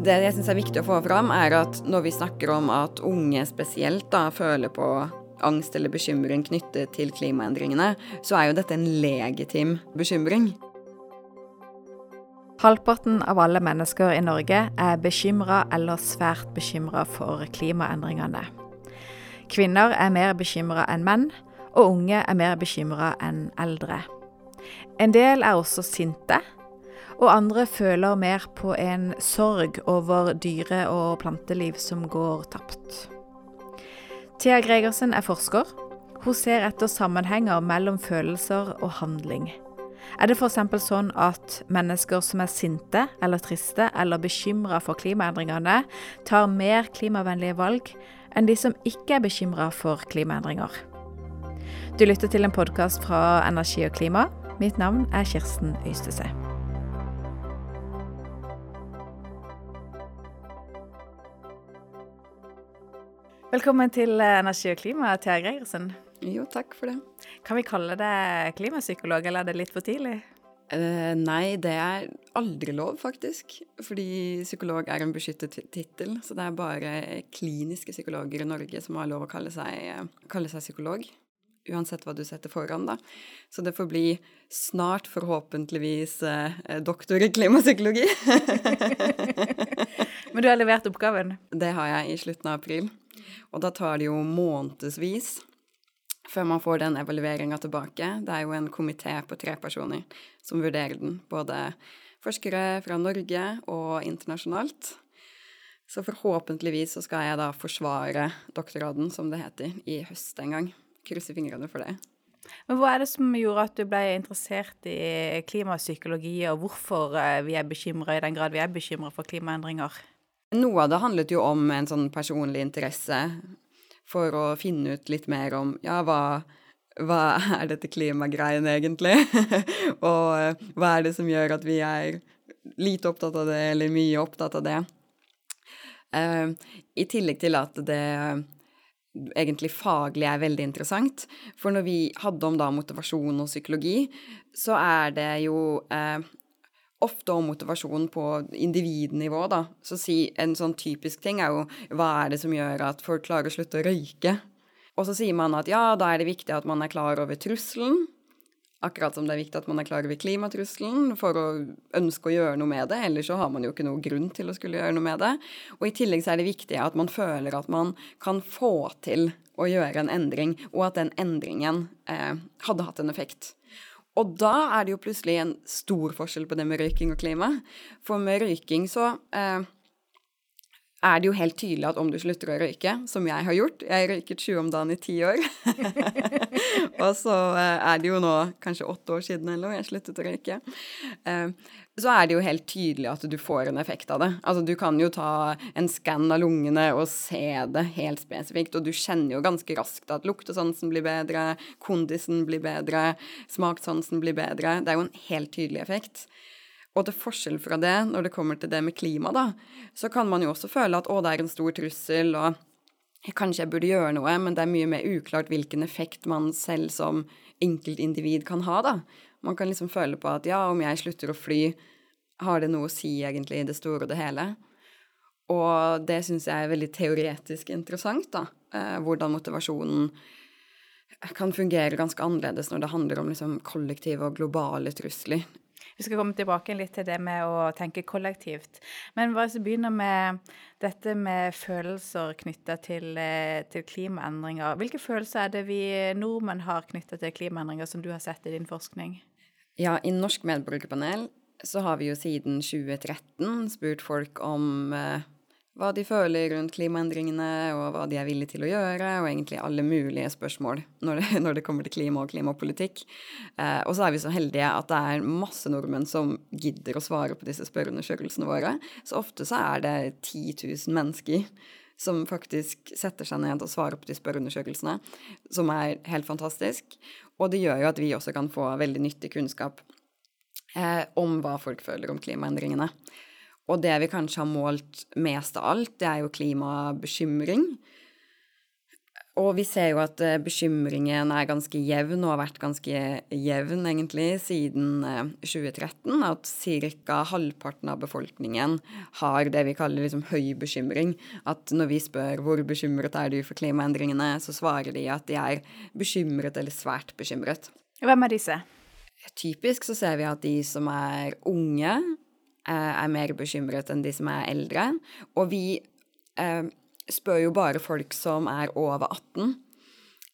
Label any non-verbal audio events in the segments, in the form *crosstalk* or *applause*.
Det jeg syns er viktig å få fram, er at når vi snakker om at unge spesielt da føler på angst eller bekymring knyttet til klimaendringene, så er jo dette en legitim bekymring. Halvparten av alle mennesker i Norge er bekymra eller svært bekymra for klimaendringene. Kvinner er mer bekymra enn menn, og unge er mer bekymra enn eldre. En del er også sinte, og andre føler mer på en sorg over dyre- og planteliv som går tapt. Thea Gregersen er forsker. Hun ser etter sammenhenger mellom følelser og handling. Er det f.eks. sånn at mennesker som er sinte eller triste eller bekymra for klimaendringene, tar mer klimavennlige valg enn de som ikke er bekymra for klimaendringer? Du lytter til en podkast fra Energi og klima. Mitt navn er Kirsten Øystese. Velkommen til Energi og klima, Thea Greiersen. Jo, takk for det. Kan vi kalle deg klimapsykolog, eller er det litt for tidlig? Eh, nei, det er aldri lov, faktisk. Fordi psykolog er en beskyttet tittel. Så det er bare kliniske psykologer i Norge som har lov å kalle seg, kalle seg psykolog. Uansett hva du setter foran, da. Så det får bli snart, forhåpentligvis, eh, doktor i klimapsykologi. *laughs* Men du har levert oppgaven? Det har jeg i slutten av april. Og da tar det jo månedsvis før man får den evalueringa tilbake. Det er jo en komité på tre personer som vurderer den, både forskere fra Norge og internasjonalt. Så forhåpentligvis så skal jeg da forsvare doktorgraden, som det heter, i høst en gang. Krysser fingrene for det. Men hva er det som gjorde at du ble interessert i klimapsykologi, og hvorfor eh, vi er bekymra i den grad vi er bekymra for klimaendringer? Noe av det handlet jo om en sånn personlig interesse for å finne ut litt mer om ja, hva, hva er dette klimagreiene egentlig? *laughs* og eh, hva er det som gjør at vi er lite opptatt av det, eller mye opptatt av det? Uh, I tillegg til at det egentlig faglig er veldig interessant. For når vi hadde om da motivasjon og psykologi, så er det jo uh, ofte om motivasjon på individnivå, da. Så si en sånn typisk ting er jo hva er det som gjør at folk klarer å slutte å røyke? Og så sier man at ja, da er det viktig at man er klar over trusselen. Akkurat som det er viktig at man er klar over klimatrusselen for å ønske å gjøre noe med det. Ellers så har man jo ikke noe grunn til å skulle gjøre noe med det. Og i tillegg så er det viktig at man føler at man kan få til å gjøre en endring, og at den endringen eh, hadde hatt en effekt. Og da er det jo plutselig en stor forskjell på det med røyking og klima. For med røyking så eh, er det jo helt tydelig at om du slutter å røyke, som jeg har gjort Jeg røyket 20 om dagen i ti år. *laughs* og så eh, er det jo nå kanskje åtte år siden eller noe jeg sluttet å røyke. Så er det jo helt tydelig at du får en effekt av det. Altså du kan jo ta en skann av lungene og se det helt spesifikt, og du kjenner jo ganske raskt at luktesansen blir bedre, kondisen blir bedre, smakssansen blir bedre. Det er jo en helt tydelig effekt. Og til forskjell fra det, når det kommer til det med klima, da, så kan man jo også føle at å, det er en stor trussel, og kanskje jeg burde gjøre noe, men det er mye mer uklart hvilken effekt man selv som enkeltindivid kan ha, da. Man kan liksom føle på at ja, om jeg slutter å fly, har det noe å si egentlig i det store og det hele? Og det syns jeg er veldig teoretisk interessant, da. Eh, hvordan motivasjonen kan fungere ganske annerledes når det handler om liksom kollektive og globale trusler. Vi skal komme tilbake litt til det med å tenke kollektivt. Men bare så begynner med dette med følelser knytta til, eh, til, klimaendringer. Hvilke følelser er det vi nordmenn har knytta til klimaendringer, som du har sett i din forskning? Ja, i Norsk medborgerpanel så har vi jo siden 2013 spurt folk om eh, hva de føler rundt klimaendringene, og hva de er villige til å gjøre, og egentlig alle mulige spørsmål når det, *laughs* når det kommer til klima og klimapolitikk. Eh, og så er vi så heldige at det er masse nordmenn som gidder å svare på disse spørreundersøkelsene våre. Så ofte så er det 10 000 mennesker som faktisk setter seg ned og svarer på de spørreundersøkelsene, som er helt fantastisk. Og det gjør jo at vi også kan få veldig nyttig kunnskap eh, om hva folk føler om klimaendringene. Og det vi kanskje har målt mest av alt, det er jo klimabekymring. Og vi ser jo at eh, bekymringen er ganske jevn, og har vært ganske jevn egentlig siden 2013. Eh, at ca. halvparten av befolkningen har det vi kaller liksom høy bekymring. At når vi spør hvor bekymret er du for klimaendringene, så svarer de at de er bekymret eller svært bekymret. Hvem er disse? Typisk så ser vi at de som er unge, eh, er mer bekymret enn de som er eldre. Og vi eh, spør jo bare folk som er over 18.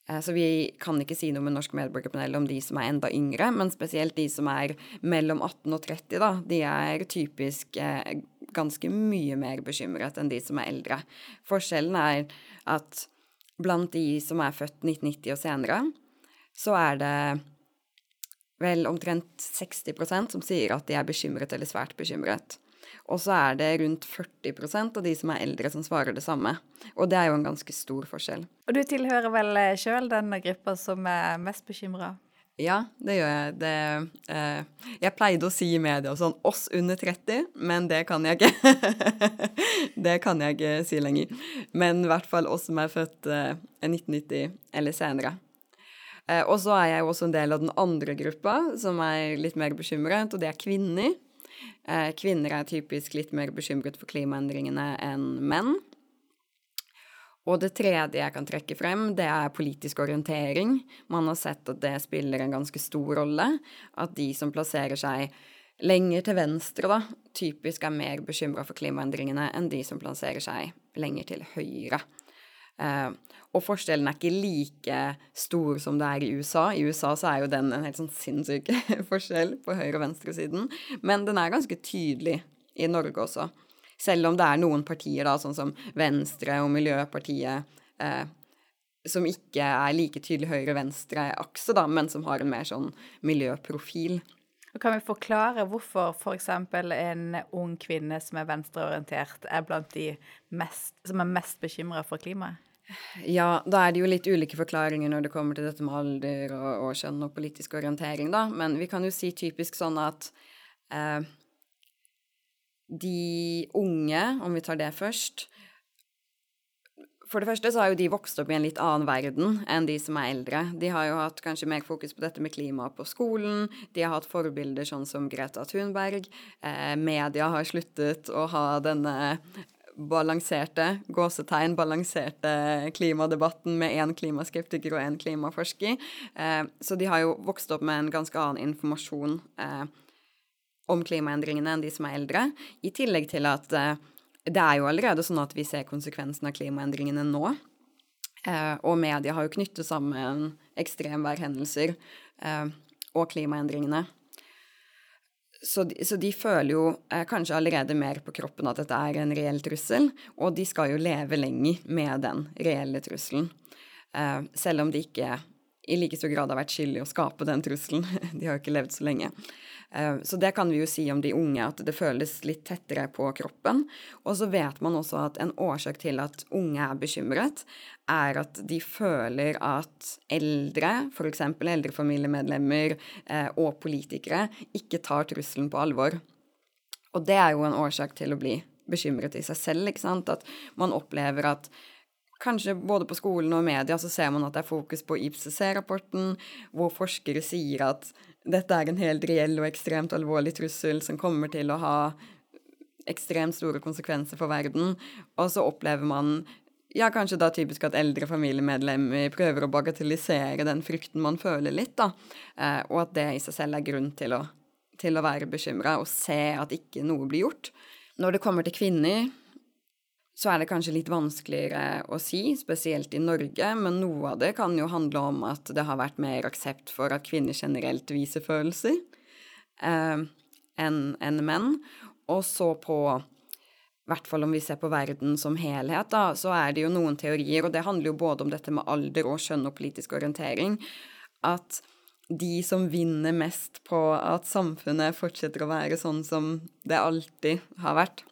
Eh, så vi kan ikke si noe med Norsk medborgerpanel om de som er enda yngre, men spesielt de som er mellom 18 og 30, da. De er typisk ganske mye mer bekymret enn de som er eldre. Forskjellen er at blant de som er født 1990 og senere, så er det vel omtrent 60% som sier at de er bekymret eller svært bekymret. Og så er det rundt 40% av de som er eldre, som svarer det samme. Og det er jo en ganske stor forskjell. Og du tilhører vel eh, sjøl den gruppa som er mest bekymra? Ja, det gjør jeg. Det, eh, jeg pleide å si i media sånn 'oss under 30', men det kan jeg ikke. *laughs* det kan jeg ikke si lenger. Men i hvert fall oss som er født eh, 1990 eller senere. Eh, og så er jeg jo også en del av den andre gruppa, som er litt mer bekymret, og det er kvinner. Eh, kvinner er typisk litt mer bekymret for klimaendringene enn menn. Og det tredje jeg kan trekke frem, det er politisk orientering. Man har sett at det spiller en ganske stor rolle. At de som plasserer seg lenger til venstre, da, typisk er mer bekymra for klimaendringene enn de som plasserer seg lenger til høyre. Uh, og forskjellen er ikke like stor som det er i USA. I USA så er jo den en helt sånn sinnssyk *laughs* forskjell på høyre- og venstresiden. Men den er ganske tydelig i Norge også. Selv om det er noen partier, da, sånn som Venstre og Miljøpartiet, eh, som ikke er like tydelig høyre-venstre-akse, da, men som har en mer sånn miljøprofil. Kan vi forklare hvorfor f.eks. For en ung kvinne som er venstreorientert, er blant de mest, som er mest bekymra for klimaet? Ja, da er det jo litt ulike forklaringer når det kommer til dette med alder og, og kjønn og politisk orientering, da. Men vi kan jo si typisk sånn at eh, de unge, om vi tar det først For det første så har jo de vokst opp i en litt annen verden enn de som er eldre. De har jo hatt kanskje mer fokus på dette med klima på skolen. De har hatt forbilder sånn som Greta Thunberg. Eh, media har sluttet å ha denne balanserte gåsetegn, balanserte klimadebatten med én klimaskeptiker og én klimaforsker. Eh, så de har jo vokst opp med en ganske annen informasjon eh, om klimaendringene enn de som er eldre. I tillegg til at eh, det er jo allerede sånn at vi ser konsekvensen av klimaendringene nå. Og media har jo knyttet sammen ekstremværhendelser og klimaendringene så de, så de, føler jo eh, kanskje allerede mer på kroppen at dette er en reell trussel, og de skal jo leve lenger med den reelle trusselen. Eh, selv om de ikke i like stor grad har vært skyld i å skape den trusselen. *laughs* De har jo ikke levd så lenge. Eh, så det kan vi jo si om de unge, at det føles litt tettere på kroppen. Og så vet man også at en årsak til at unge er bekymret, er at de føler at eldre, f.eks. eldre familiemedlemmer eh, og politikere, ikke tar trusselen på alvor. Og det er jo en årsak til å bli bekymret i seg selv, ikke sant. At man opplever at kanskje både på skolen og media så ser man at det er fokus på IPCC-rapporten, hvor forskere sier at dette er en helt reell og ekstremt alvorlig trussel som kommer til å ha ekstremt store konsekvenser for verden, og så opplever man ja, kanskje da typisk at eldre familiemedlemmer prøver å bagatellisere den frykten man føler litt, da, eh, og at det i seg selv er grunn til å, til å være bekymra og se at ikke noe blir gjort. Når det kommer til kvinner, så er det kanskje litt vanskeligere å si, spesielt i Norge, men noe av det kan jo handle om at det har vært mer aksept for at kvinner generelt viser følelser eh, enn en menn. Og så på i hvert fall om vi ser på verden som helhet, da, så er det jo noen teorier, og det handler jo både om dette med alder og kjønn og politisk orientering, at de som vinner mest på at samfunnet fortsetter å være sånn som det alltid har vært,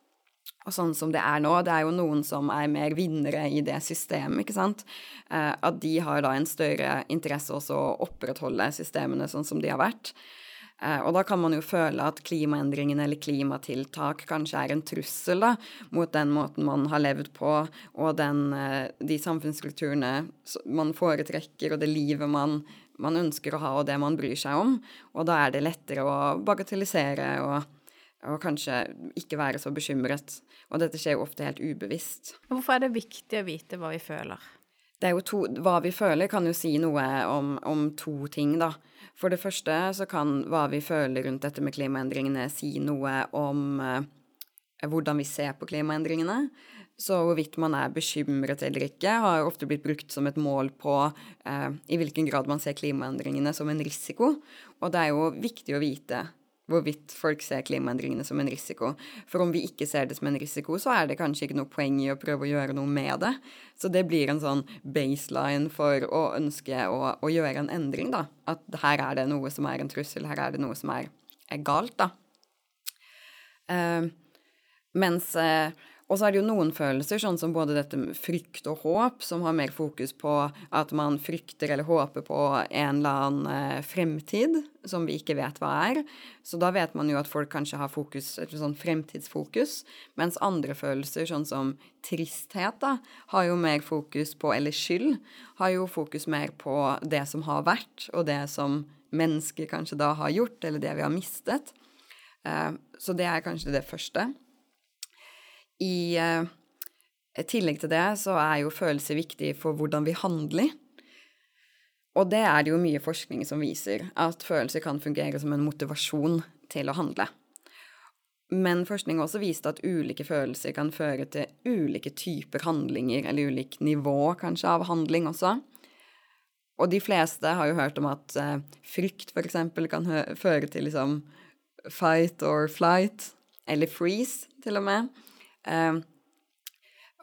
og sånn som det er nå, det er jo noen som er mer vinnere i det systemet, ikke sant. Eh, at de har da en større interesse også å opprettholde systemene sånn som de har vært. Eh, og da kan man jo føle at klimaendringene eller klimatiltak kanskje er en trussel da, mot den måten man har levd på, og den, eh, de samfunnskulturene man foretrekker, og det livet man, man, ønsker å ha, og det man bryr seg om. Og da er det lettere å bagatellisere og, og kanskje ikke være så bekymret. Og dette skjer jo ofte helt ubevisst. Hvorfor er det viktig å vite hva vi føler? Det er jo to, Hva vi føler, kan jo si noe om, om to ting, da. For det første så kan hva vi føler rundt dette med klimaendringene, si noe om eh, hvordan vi ser på klimaendringene. Så hvorvidt man er bekymret eller ikke, har ofte blitt brukt som et mål på eh, i hvilken grad man ser klimaendringene som en risiko. Og det er jo viktig å vite hvorvidt folk ser klimaendringene som en risiko. For om vi ikke ser det som en risiko, så er det kanskje ikke noe poeng i å prøve å gjøre noe med det. Så det blir en sånn baseline for å ønske å, å gjøre en endring, da. At her er det noe som er en trussel, her er det noe som er, er galt, da. Uh, mens uh, og så er det jo noen følelser, sånn som både dette med frykt og håp, som har mer fokus på at man frykter eller håper på en eller annen eh, fremtid som vi ikke vet hva er. Så da vet man jo at folk kanskje har fokus, et sånn fremtidsfokus, mens andre følelser, sånn som tristhet, da, har jo mer fokus på, eller skyld, har jo fokus mer på det som har vært, og det som mennesker kanskje da har gjort, eller det vi har mistet. Eh, så det er kanskje det første. I eh, tillegg til det så er jo følelser viktig for hvordan vi handler. Og det er det jo mye forskning som viser, at følelser kan fungere som en motivasjon til å handle. Men forskning også viste at ulike følelser kan føre til ulike typer handlinger, eller ulikt nivå kanskje av handling også. Og de fleste har jo hørt om at eh, frykt f.eks. kan føre til liksom fight or flight, eller freeze til og med. Uh,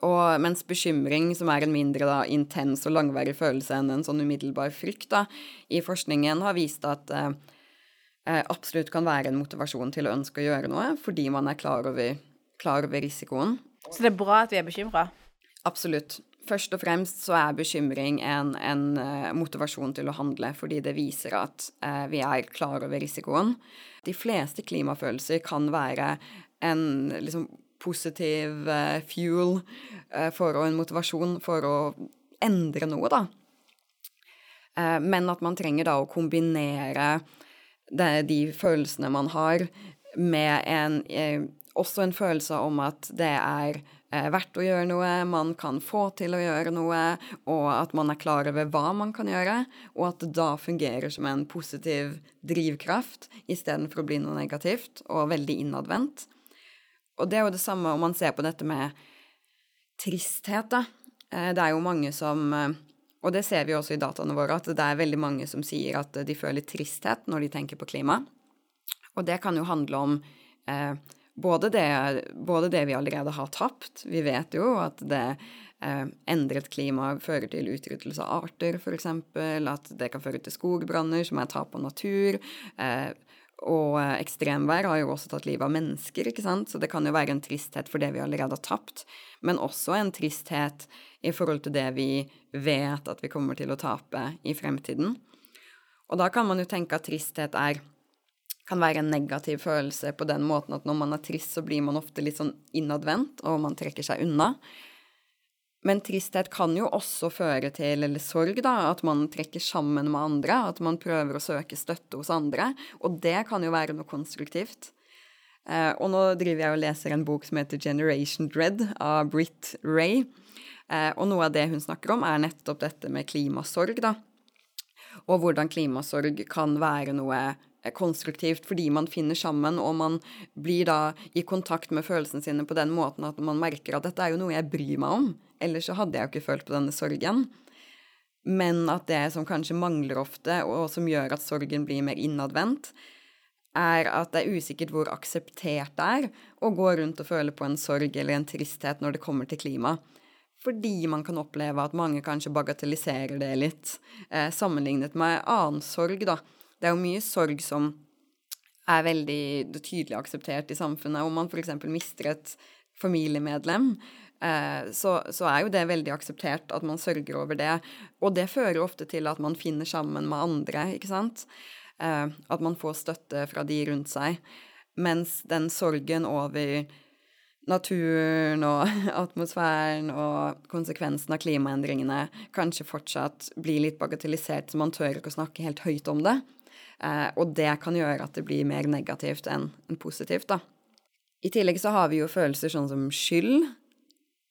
og mens bekymring, som er en mindre da, intens og langvarig følelse enn en sånn umiddelbar frykt, da, i forskningen har vist at eh, absolutt kan være en motivasjon til å ønske å gjøre noe, fordi man er klar over, klar over risikoen. Så det er bra at vi er bekymra? Absolutt. Først og fremst så er bekymring en, en uh, motivasjon til å handle, fordi det viser at eh, vi er klar over risikoen. De fleste klimafølelser kan være en liksom positiv uh, fuel uh, for og en motivasjon for å endre noe, da. Uh, men at man trenger da å kombinere det, de følelsene man har, med en, også en følelse om at det er verdt å gjøre noe, man kan få til å gjøre noe, og at man er klar over hva man kan gjøre, og at det da fungerer som en positiv drivkraft istedenfor å bli noe negativt og veldig innadvendt. Og det er jo det samme om man ser på dette med tristhet, da. Eh, det er jo mange som eh, Og det ser vi også i dataene våre, at det er veldig mange som sier at de føler tristhet når de tenker på klima. Og det kan jo handle om eh, både, det, både, det, vi allerede har tapt. Vi vet jo at det eh, endret klima fører til utryddelse av arter, f.eks. At det kan føre til skogbranner, som er tap av natur. Eh, og eh, ekstremvær har jo også tatt livet av mennesker, ikke sant, så det kan jo være en tristhet for det vi allerede har tapt, men også en tristhet i forhold til det vi vet at vi kommer til å tape i fremtiden. Og da kan man jo tenke at tristhet er kan være en negativ følelse på den måten at når man er trist, så blir man ofte litt sånn innadvendt, og man trekker seg unna. Men tristhet kan jo også føre til, eller sorg, da, at man trekker sammen med andre, at man prøver å søke støtte hos andre, og det kan jo være noe konstruktivt. Eh, og nå driver jeg og leser en bok som heter Generation Dread av Britt Ray, eh, og noe av det hun snakker om, er nettopp dette med klimasorg, da, og hvordan klimasorg kan være noe konstruktivt fordi man finner sammen, og man blir da i kontakt med følelsene sine på den måten at man merker at dette er jo noe jeg bryr meg om, ellers så hadde jeg jo ikke følt på denne sorgen. Men at det som kanskje mangler ofte, og som gjør at sorgen blir mer innadvendt, er at det er usikkert hvor akseptert det er å gå rundt og føle på en sorg eller en tristhet når det kommer til klima. Fordi man kan oppleve at mange kanskje bagatelliserer det litt, eh, sammenlignet med annen sorg, da det er jo mye sorg som er veldig tydelig akseptert i samfunnet. Om man f.eks. mister et familiemedlem, så, så, er jo det veldig akseptert at man sørger over det. Og det fører ofte til at man finner sammen med andre, ikke sant. Eh, at man får støtte fra de rundt seg. Mens den sorgen over naturen og *laughs* atmosfæren og konsekvensen av klimaendringene kanskje fortsatt blir litt bagatellisert, så man tør ikke å snakke helt høyt om det. Eh, og det kan gjøre at det blir mer negativt enn positivt, da. I tillegg så har vi jo følelser sånn som skyld,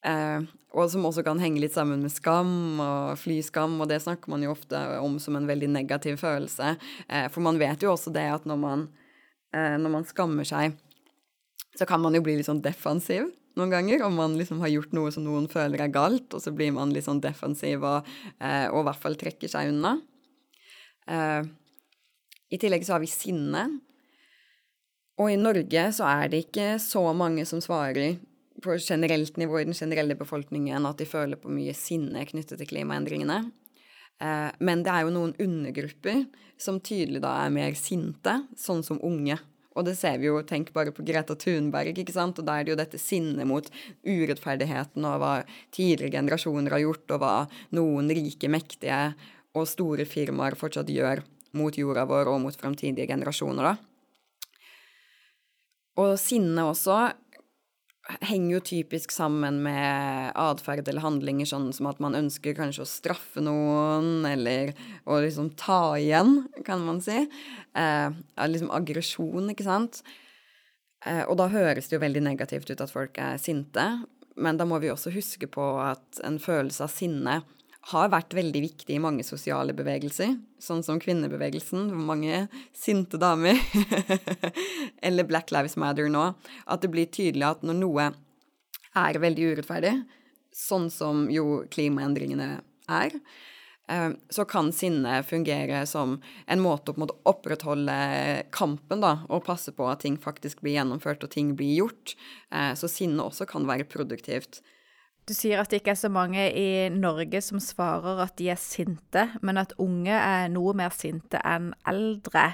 eh, og som også kan henge litt sammen med skam og flyskam, og det snakker man jo ofte om som en veldig negativ følelse. Eh, for man vet jo også det at når man, eh, når man skammer seg så kan man jo bli litt sånn defensiv noen ganger, om man liksom har gjort noe som noen føler er galt, og så blir man litt sånn defensiv og, eh, og i hvert fall trekker seg unna. Eh, I tillegg så har vi sinne. Og i Norge så er det ikke så mange som svarer på generelt nivå i den generelle befolkningen at de føler på mye sinne knyttet til klimaendringene. Eh, men det er jo noen undergrupper som tydelig da er mer sinte, sånn som unge. Og det ser vi jo, tenk bare på Greta Thunberg, ikke sant, og da er det jo dette sinnet mot urettferdigheten og hva tidligere generasjoner har gjort, og hva noen rike, mektige og store firmaer fortsatt gjør mot jorda vår og mot framtidige generasjoner, da. Og sinne også henger jo typisk sammen med atferd eller handlinger sånn som at man ønsker kanskje å straffe noen, eller å liksom ta igjen, kan man si. Eh, liksom aggresjon, ikke sant. Eh, og da høres det jo veldig negativt ut at folk er sinte, men da må vi også huske på at en følelse av sinne har vært veldig viktig i mange sosiale bevegelser, sånn som kvinnebevegelsen, hvor mange sinte damer, *laughs* eller Black Lives Matter nå, at det blir tydelig at når noe er veldig urettferdig, sånn som jo klimaendringene er, eh, så kan sinne fungere som en måte å på en måte opprettholde kampen da, og passe på at ting faktisk blir gjennomført og ting blir gjort. Eh, så sinne også kan være produktivt. Du sier at det ikke er så mange i Norge som svarer at de er sinte, men at unge er noe mer sinte enn eldre.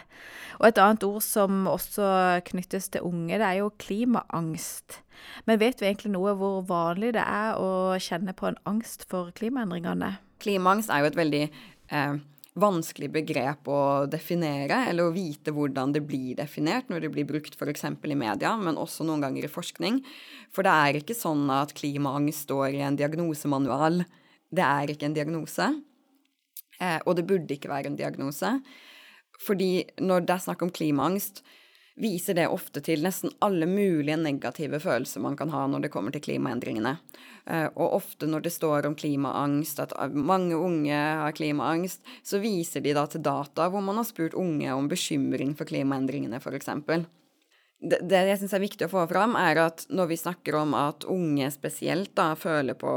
Og et annet ord som også knyttes til unge, det er jo klimaangst. Men vet vi egentlig noe hvor vanlig det er å kjenne på en angst for klimaendringene? Klimaangst er jo et veldig eh, vanskelig begrep å definere, eller å vite hvordan det blir definert når det blir brukt f.eks. i media, men også noen ganger i forskning. For det er ikke sånn at klimaangst står i en diagnosemanual. Det er ikke en diagnose. Eh, og det burde ikke være en diagnose. Fordi når det er snakk om klimaangst, viser det ofte til nesten alle mulige negative følelser man kan ha når det kommer til klimaendringene. Eh, og ofte når det står om klimaangst, at mange unge har klimaangst, så viser de da til data hvor man har spurt unge om bekymring for klimaendringene, f.eks. Det, det jeg syns er viktig å få fram, er at når vi snakker om at unge spesielt da føler på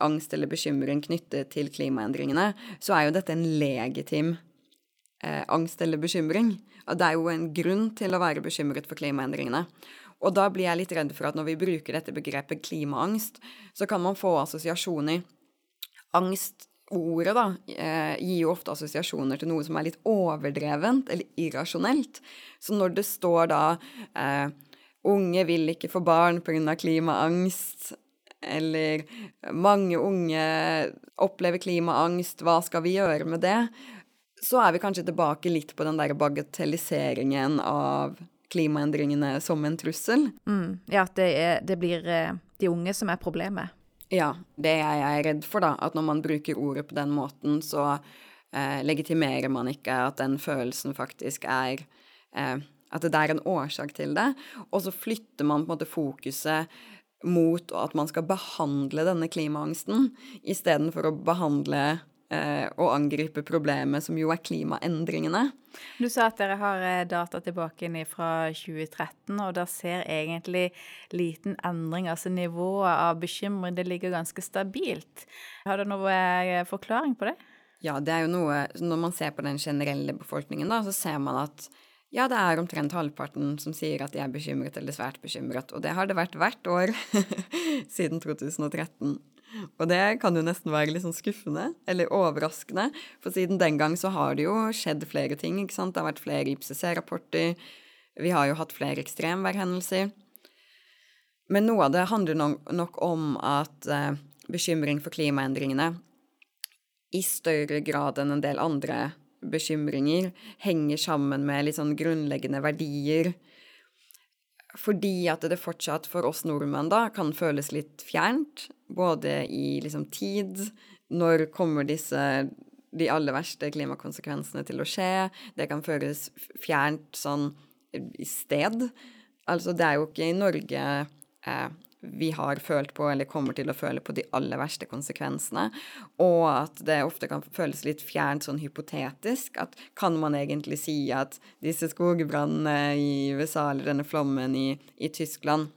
angst eller bekymring knyttet til klimaendringene, så er jo dette en legitim eh, angst eller bekymring. Og Det er jo en grunn til å være bekymret for klimaendringene. Og da blir jeg litt redd for at når vi bruker dette begrepet klimaangst, så kan man få assosiasjoner. Angstordet da, eh, gir jo ofte assosiasjoner til noe som er litt overdrevent eller irrasjonelt. Så når det står da eh, 'unge vil ikke få barn pga. klimaangst', eller 'mange unge opplever klimaangst, hva skal vi gjøre med det', så er vi kanskje tilbake litt på den der bagatelliseringen av klimaendringene som en trussel. Mm, ja, at det, er, det, blir eh, de unge som er problemet. Ja, det er jeg redd for, da. At når man bruker ordet på den måten, så eh, legitimerer man ikke at den følelsen faktisk er eh, At det er en årsak til det. Og så flytter man på en måte fokuset mot at man skal behandle denne klimaangsten, istedenfor å behandle Eh, å angripe problemet, som jo er klimaendringene. Du sa at dere har eh, data tilbake inn fra 2013, og da ser egentlig liten endring. Altså nivået av bekymring, det ligger ganske stabilt. Har du noe eh, forklaring på det? Ja, det er jo noe Når man ser på den generelle befolkningen, da, så ser man at ja, det er omtrent halvparten som sier at de er bekymret eller svært bekymret. Og det har det vært hvert år *laughs* siden 2013. Og det kan jo nesten være litt sånn skuffende, eller overraskende, for siden den gang så har det jo skjedd flere ting, ikke sant. Det har vært flere IPCC-rapporter, vi har jo hatt flere ekstremværhendelser. Men noe av det handler nok om at eh, bekymring for klimaendringene i større grad enn en del andre bekymringer henger sammen med litt sånn grunnleggende verdier. Fordi at det fortsatt for oss nordmenn da kan føles litt fjernt, både i liksom tid Når kommer disse de aller verste klimakonsekvensene til å skje? Det kan føles fjernt sånn i sted. Altså, det er jo ikke i Norge eh, vi har følt på eller kommer til å føle på de aller verste konsekvensene, og at det ofte kan føles litt fjernt sånn hypotetisk. At kan man egentlig si at disse skogbrannene i USA eller denne flommen i, i Tyskland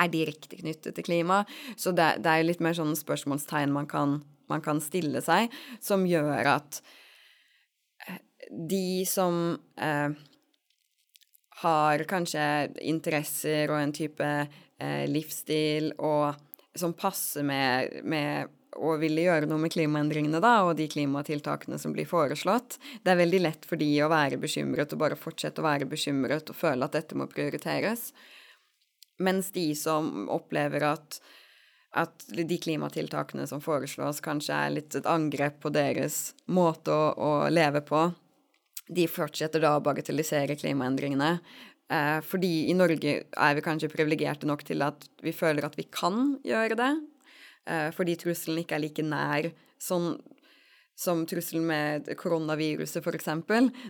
er direkte knyttet til klima? Så det, det er litt mer sånn spørsmålstegn man kan, man kan stille seg, som gjør at eh, de som eh, har kanskje interesser og en type eh, livsstil og som passer med, med å ville gjøre noe med klimaendringene da, og de klimatiltakene som blir foreslått. Det er veldig lett for de å være bekymret og bare fortsette å være bekymret og føle at dette må prioriteres. Mens de som opplever at, at de klimatiltakene som foreslås, kanskje er litt et angrep på deres måte å, å leve på, de fortsetter da å bagatellisere klimaendringene Eh, fordi i Norge er vi kanskje privilegerte nok til at vi føler at vi kan gjøre det. Eh, fordi trusselen ikke er like nær sånn som trusselen med koronaviruset, f.eks.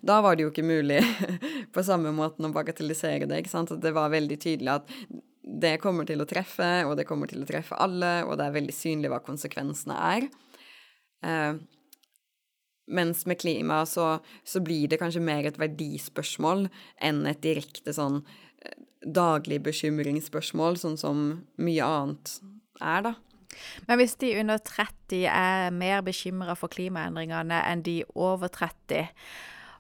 Da var det jo ikke mulig *laughs* på samme måten å bagatellisere det. ikke sant? Det var veldig tydelig at det kommer til å treffe, og det kommer til å treffe alle, og det er veldig synlig hva konsekvensene er. Eh, mens med klima så, så, blir det kanskje mer et verdispørsmål enn et direkte sånn eh, daglig bekymringsspørsmål, sånn som mye annet er, da. Men hvis de under 30 er mer bekymra for klimaendringene enn de over 30,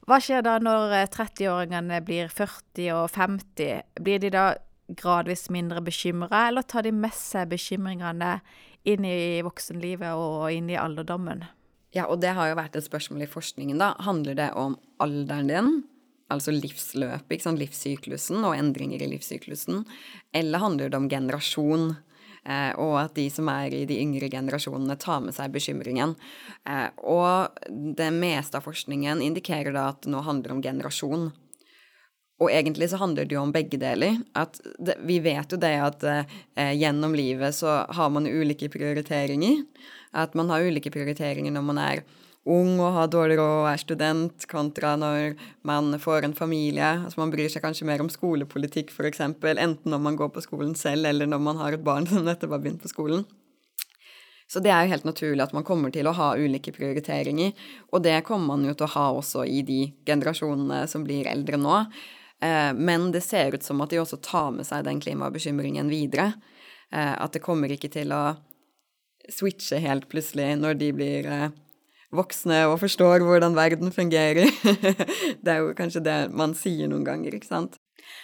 hva skjer da når 30-åringene eh, blir 40 og 50? Blir de da gradvis mindre bekymra, eller tar de med seg bekymringene inn i voksenlivet og inn i alderdommen? Ja, og det har jo vært et spørsmål i forskningen, da. Handler det om alderen din, altså livsløpet, ikke sant, livssyklusen og endringer i livssyklusen, eller handler det om generasjon? Eh, og at de som er i de yngre generasjonene, tar med seg bekymringen. Eh, og det meste av forskningen indikerer da at det nå handler om generasjon. Og egentlig så handler det jo om begge deler. At det, vi vet jo det at eh, gjennom livet så har man ulike prioriteringer. At man har ulike prioriteringer når man er ung og har dårlig råd og er student, kontra når man får en familie. Altså man bryr seg kanskje mer om skolepolitikk, f.eks., enten når man går på skolen selv, eller når man har et barn *laughs* som nettopp har begynt på skolen. Så det er jo helt naturlig at man kommer til å ha ulike prioriteringer, og det kommer man jo til å ha også i de generasjonene som blir eldre nå. Eh, men det ser ut som at de også tar med seg den klimabekymringen videre. Eh, at det kommer ikke til å switche helt plutselig når de blir eh, voksne og forstår hvordan verden fungerer. *laughs* det er jo kanskje det man sier noen ganger, ikke sant.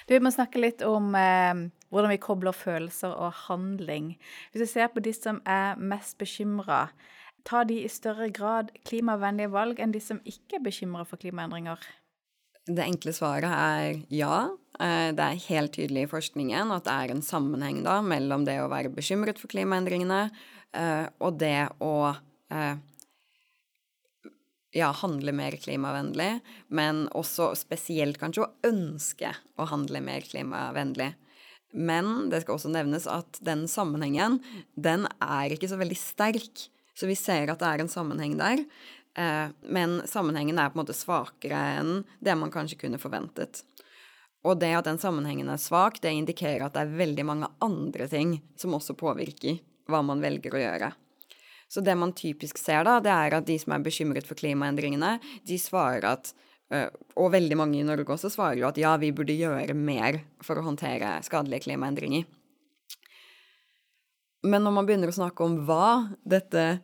Du, Vi må snakke litt om eh, hvordan vi kobler følelser og handling. Hvis du ser på de som er mest bekymra, tar de i større grad klimavennlige valg enn de som ikke er bekymra for klimaendringer? Det enkle svaret er ja. Eh, det er helt tydelig i forskningen at det er en sammenheng da mellom det å være bekymret for klimaendringene og det å eh, ja, handle mer klimavennlig, men også spesielt kanskje å ønske å handle mer klimavennlig. Men det skal også nevnes at den sammenhengen, den er ikke så veldig sterk. Så vi ser at det er en sammenheng der, eh, men sammenhengen er på en måte svakere enn det man kanskje kunne forventet. Og det at den sammenhengen er svak, det indikerer at det er veldig mange andre ting som også påvirker hva man velger å gjøre. Så det man typisk ser, da, det er at de som er bekymret for klimaendringene, de svarer at og veldig mange i Norge også svarer jo at ja, vi burde gjøre mer for å håndtere skadelige klimaendringer. Men når man begynner å snakke om hva dette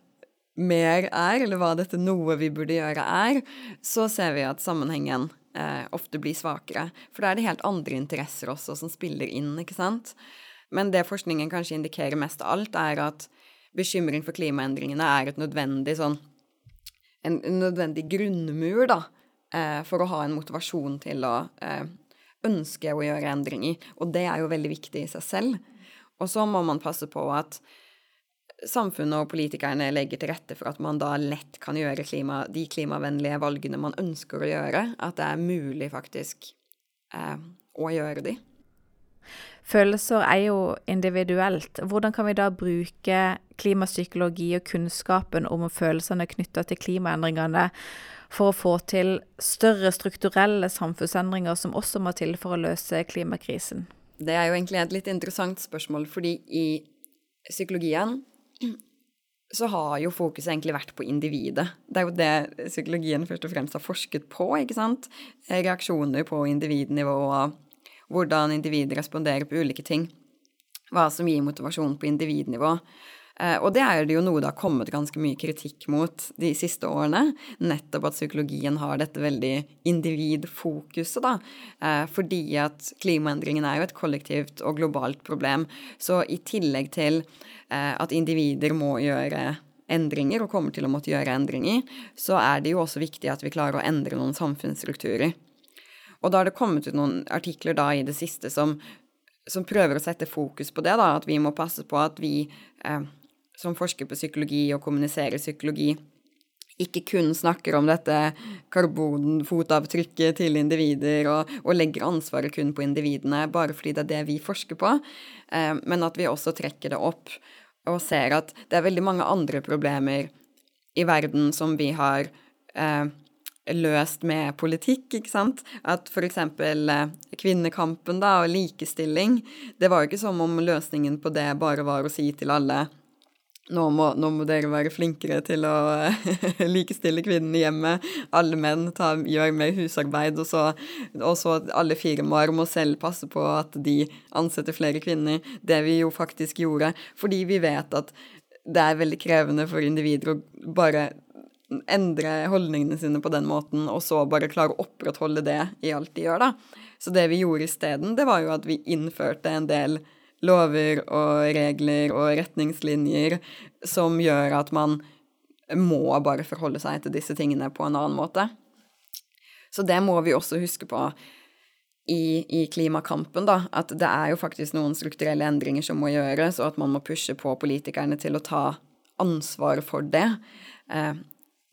mer er, eller hva dette noe vi burde gjøre er, så ser vi at sammenhengen eh, ofte blir svakere. For da er det helt andre interesser også som spiller inn, ikke sant. Men det forskningen kanskje indikerer mest av alt, er at bekymring for klimaendringene er et nødvendig sånn En nødvendig grunnmur, da, eh, for å ha en motivasjon til å eh, ønske å gjøre endringer. Og det er jo veldig viktig i seg selv. Og så må man passe på at samfunnet og politikerne legger til rette for at man da lett kan gjøre klima, de klimavennlige valgene man ønsker å gjøre, at det er mulig faktisk eh, å gjøre de. Følelser er jo individuelt. Hvordan kan vi da bruke klimapsykologi og kunnskapen om følelsene knytta til klimaendringene for å få til større strukturelle samfunnsendringer som også må til for å løse klimakrisen? Det er jo egentlig et litt interessant spørsmål, fordi i psykologien så har jo fokuset egentlig vært på individet. Det er jo det psykologien først og fremst har forsket på, ikke sant? Reaksjoner på individnivå og hvordan individer responderer på ulike ting. Hva som gir motivasjon på individnivå. Eh, og det er det jo noe det har kommet ganske mye kritikk mot de siste årene. Nettopp at psykologien har dette veldig individfokuset, da. Eh, fordi at klimaendringen er jo et kollektivt og globalt problem. Så i tillegg til eh, at individer må gjøre endringer, og kommer til å måtte gjøre endringer, så er det jo også viktig at vi klarer å endre noen samfunnsstrukturer. Og da har det kommet ut noen artikler da i det siste som, som prøver å sette fokus på det, da, at vi må passe på at vi eh, som forsker på psykologi og kommuniserer psykologi, ikke kun snakker om dette karbonfotavtrykket til individer og, og, legger ansvaret kun på individene bare fordi det er det vi forsker på, eh, men at vi også trekker det opp og ser at det er veldig mange andre problemer i verden som vi har eh, løst med politikk, ikke sant. At for eksempel eh, kvinnekampen da, og likestilling, det var jo ikke som om løsningen på det bare var å si til alle nå må, nå må, dere være flinkere til å *laughs* likestille kvinnene hjemme. Alle menn tar, gjør mer husarbeid, og så, og så alle firmaer må selv passe på at de ansetter flere kvinner. Det vi jo faktisk gjorde. Fordi vi vet at det er veldig krevende for individer å bare endre holdningene sine på den måten, og så bare klare å opprettholde det i alt de gjør, da. Så det vi gjorde isteden, det var jo at vi innførte en del lover og regler og retningslinjer som gjør at man må bare forholde seg til disse tingene på en annen måte. Så det må vi også huske på i, i, klimakampen, da. At det er jo faktisk noen strukturelle endringer som må gjøres, og at man må pushe på politikerne til å ta ansvar for det. Eh,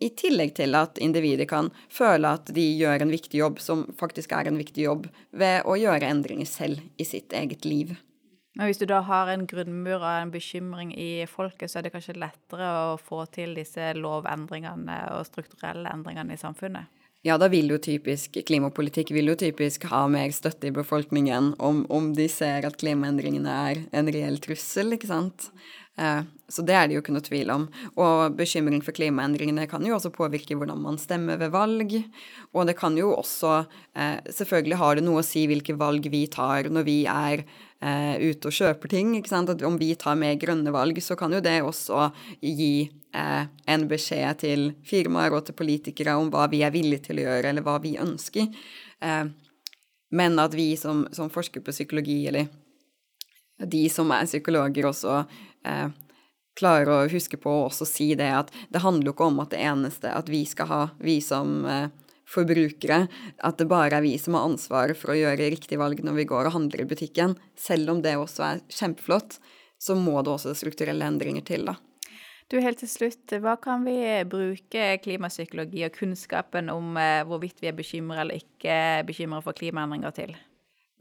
I tillegg til at individet kan føle at de gjør en viktig jobb, som faktisk er en viktig jobb, ved å gjøre endringer selv i sitt eget liv. Men hvis du da har en grunnmur og en bekymring i folket, så er det kanskje lettere å få til disse lovendringene og strukturelle endringene i samfunnet? Ja, da vil jo typisk klimapolitikk vil jo typisk ha mer støtte i befolkningen om, om de ser at klimaendringene er en reell trussel, ikke sant. Eh, så det er det jo ikke noe tvil om. Og bekymring for klimaendringene kan jo også påvirke hvordan man stemmer ved valg. Og det kan jo også eh, Selvfølgelig har det noe å si hvilke valg vi tar når vi er eh, ute og kjøper ting. ikke sant? At om vi tar mer grønne valg, så kan jo det også gi en beskjed til firmaer og til politikere om hva vi er villige til å gjøre, eller hva vi ønsker. men at vi som, som forsker på psykologi, eller de som er psykologer også eh, klarer å huske på å også si det at det handler jo ikke om at det eneste at vi skal ha, vi som eh, forbrukere, at det bare er vi som har ansvaret for å gjøre riktig valg når vi går og handler i butikken. Selv om det også er kjempeflott, så må det også strukturelle endringer til, da. Du, helt til slutt, hva kan vi bruke klimapsykologi og kunnskapen om eh, hvorvidt vi er bekymra eller ikke bekymra for klimaendringer til?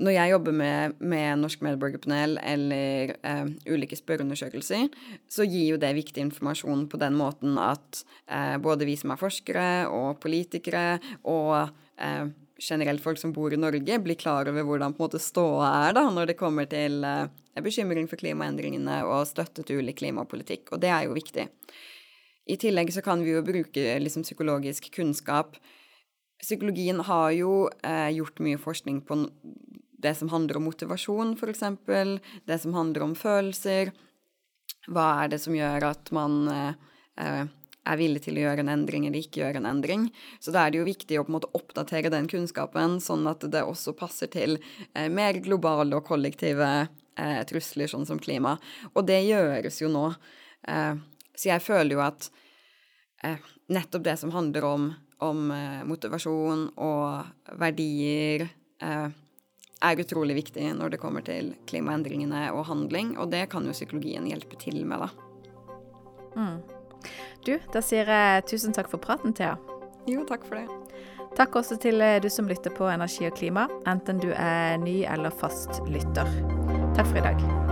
Når jeg jobber med, med Norsk medborgerpanel eller eh, ulike spørreundersøkelser, så gir jo det viktig informasjon på den måten at eh, både vi som er forskere og politikere og eh, generelt folk som bor i Norge, blir klar over hvordan på en måte ståa er da, når det kommer til eh, bekymring for klimaendringene og støtte til ulik klimapolitikk. Og det er jo viktig. I tillegg så kan vi jo bruke liksom, psykologisk kunnskap. Psykologien har jo eh, gjort mye forskning på det som handler om motivasjon, f.eks., det som handler om følelser. Hva er det som gjør at man eh, er villig til å gjøre en endring eller ikke gjøre en endring. Så da er det jo viktig å på en måte oppdatere den kunnskapen, sånn at det også passer til eh, mer globale og kollektive eh, trusler, sånn som klima. Og det gjøres jo nå. Eh, så jeg føler jo at eh, nettopp det som handler om, om eh, motivasjon og verdier er utrolig viktig når det kommer til klimaendringene og handling, og det kan jo psykologien hjelpe til med, da. Mm. Du, da sier jeg tusen takk for praten, Thea. Jo, takk for det. Takk også til eh, du som lytter på Energi og klima, enten du er ny eller fast lytter. Takk for i dag.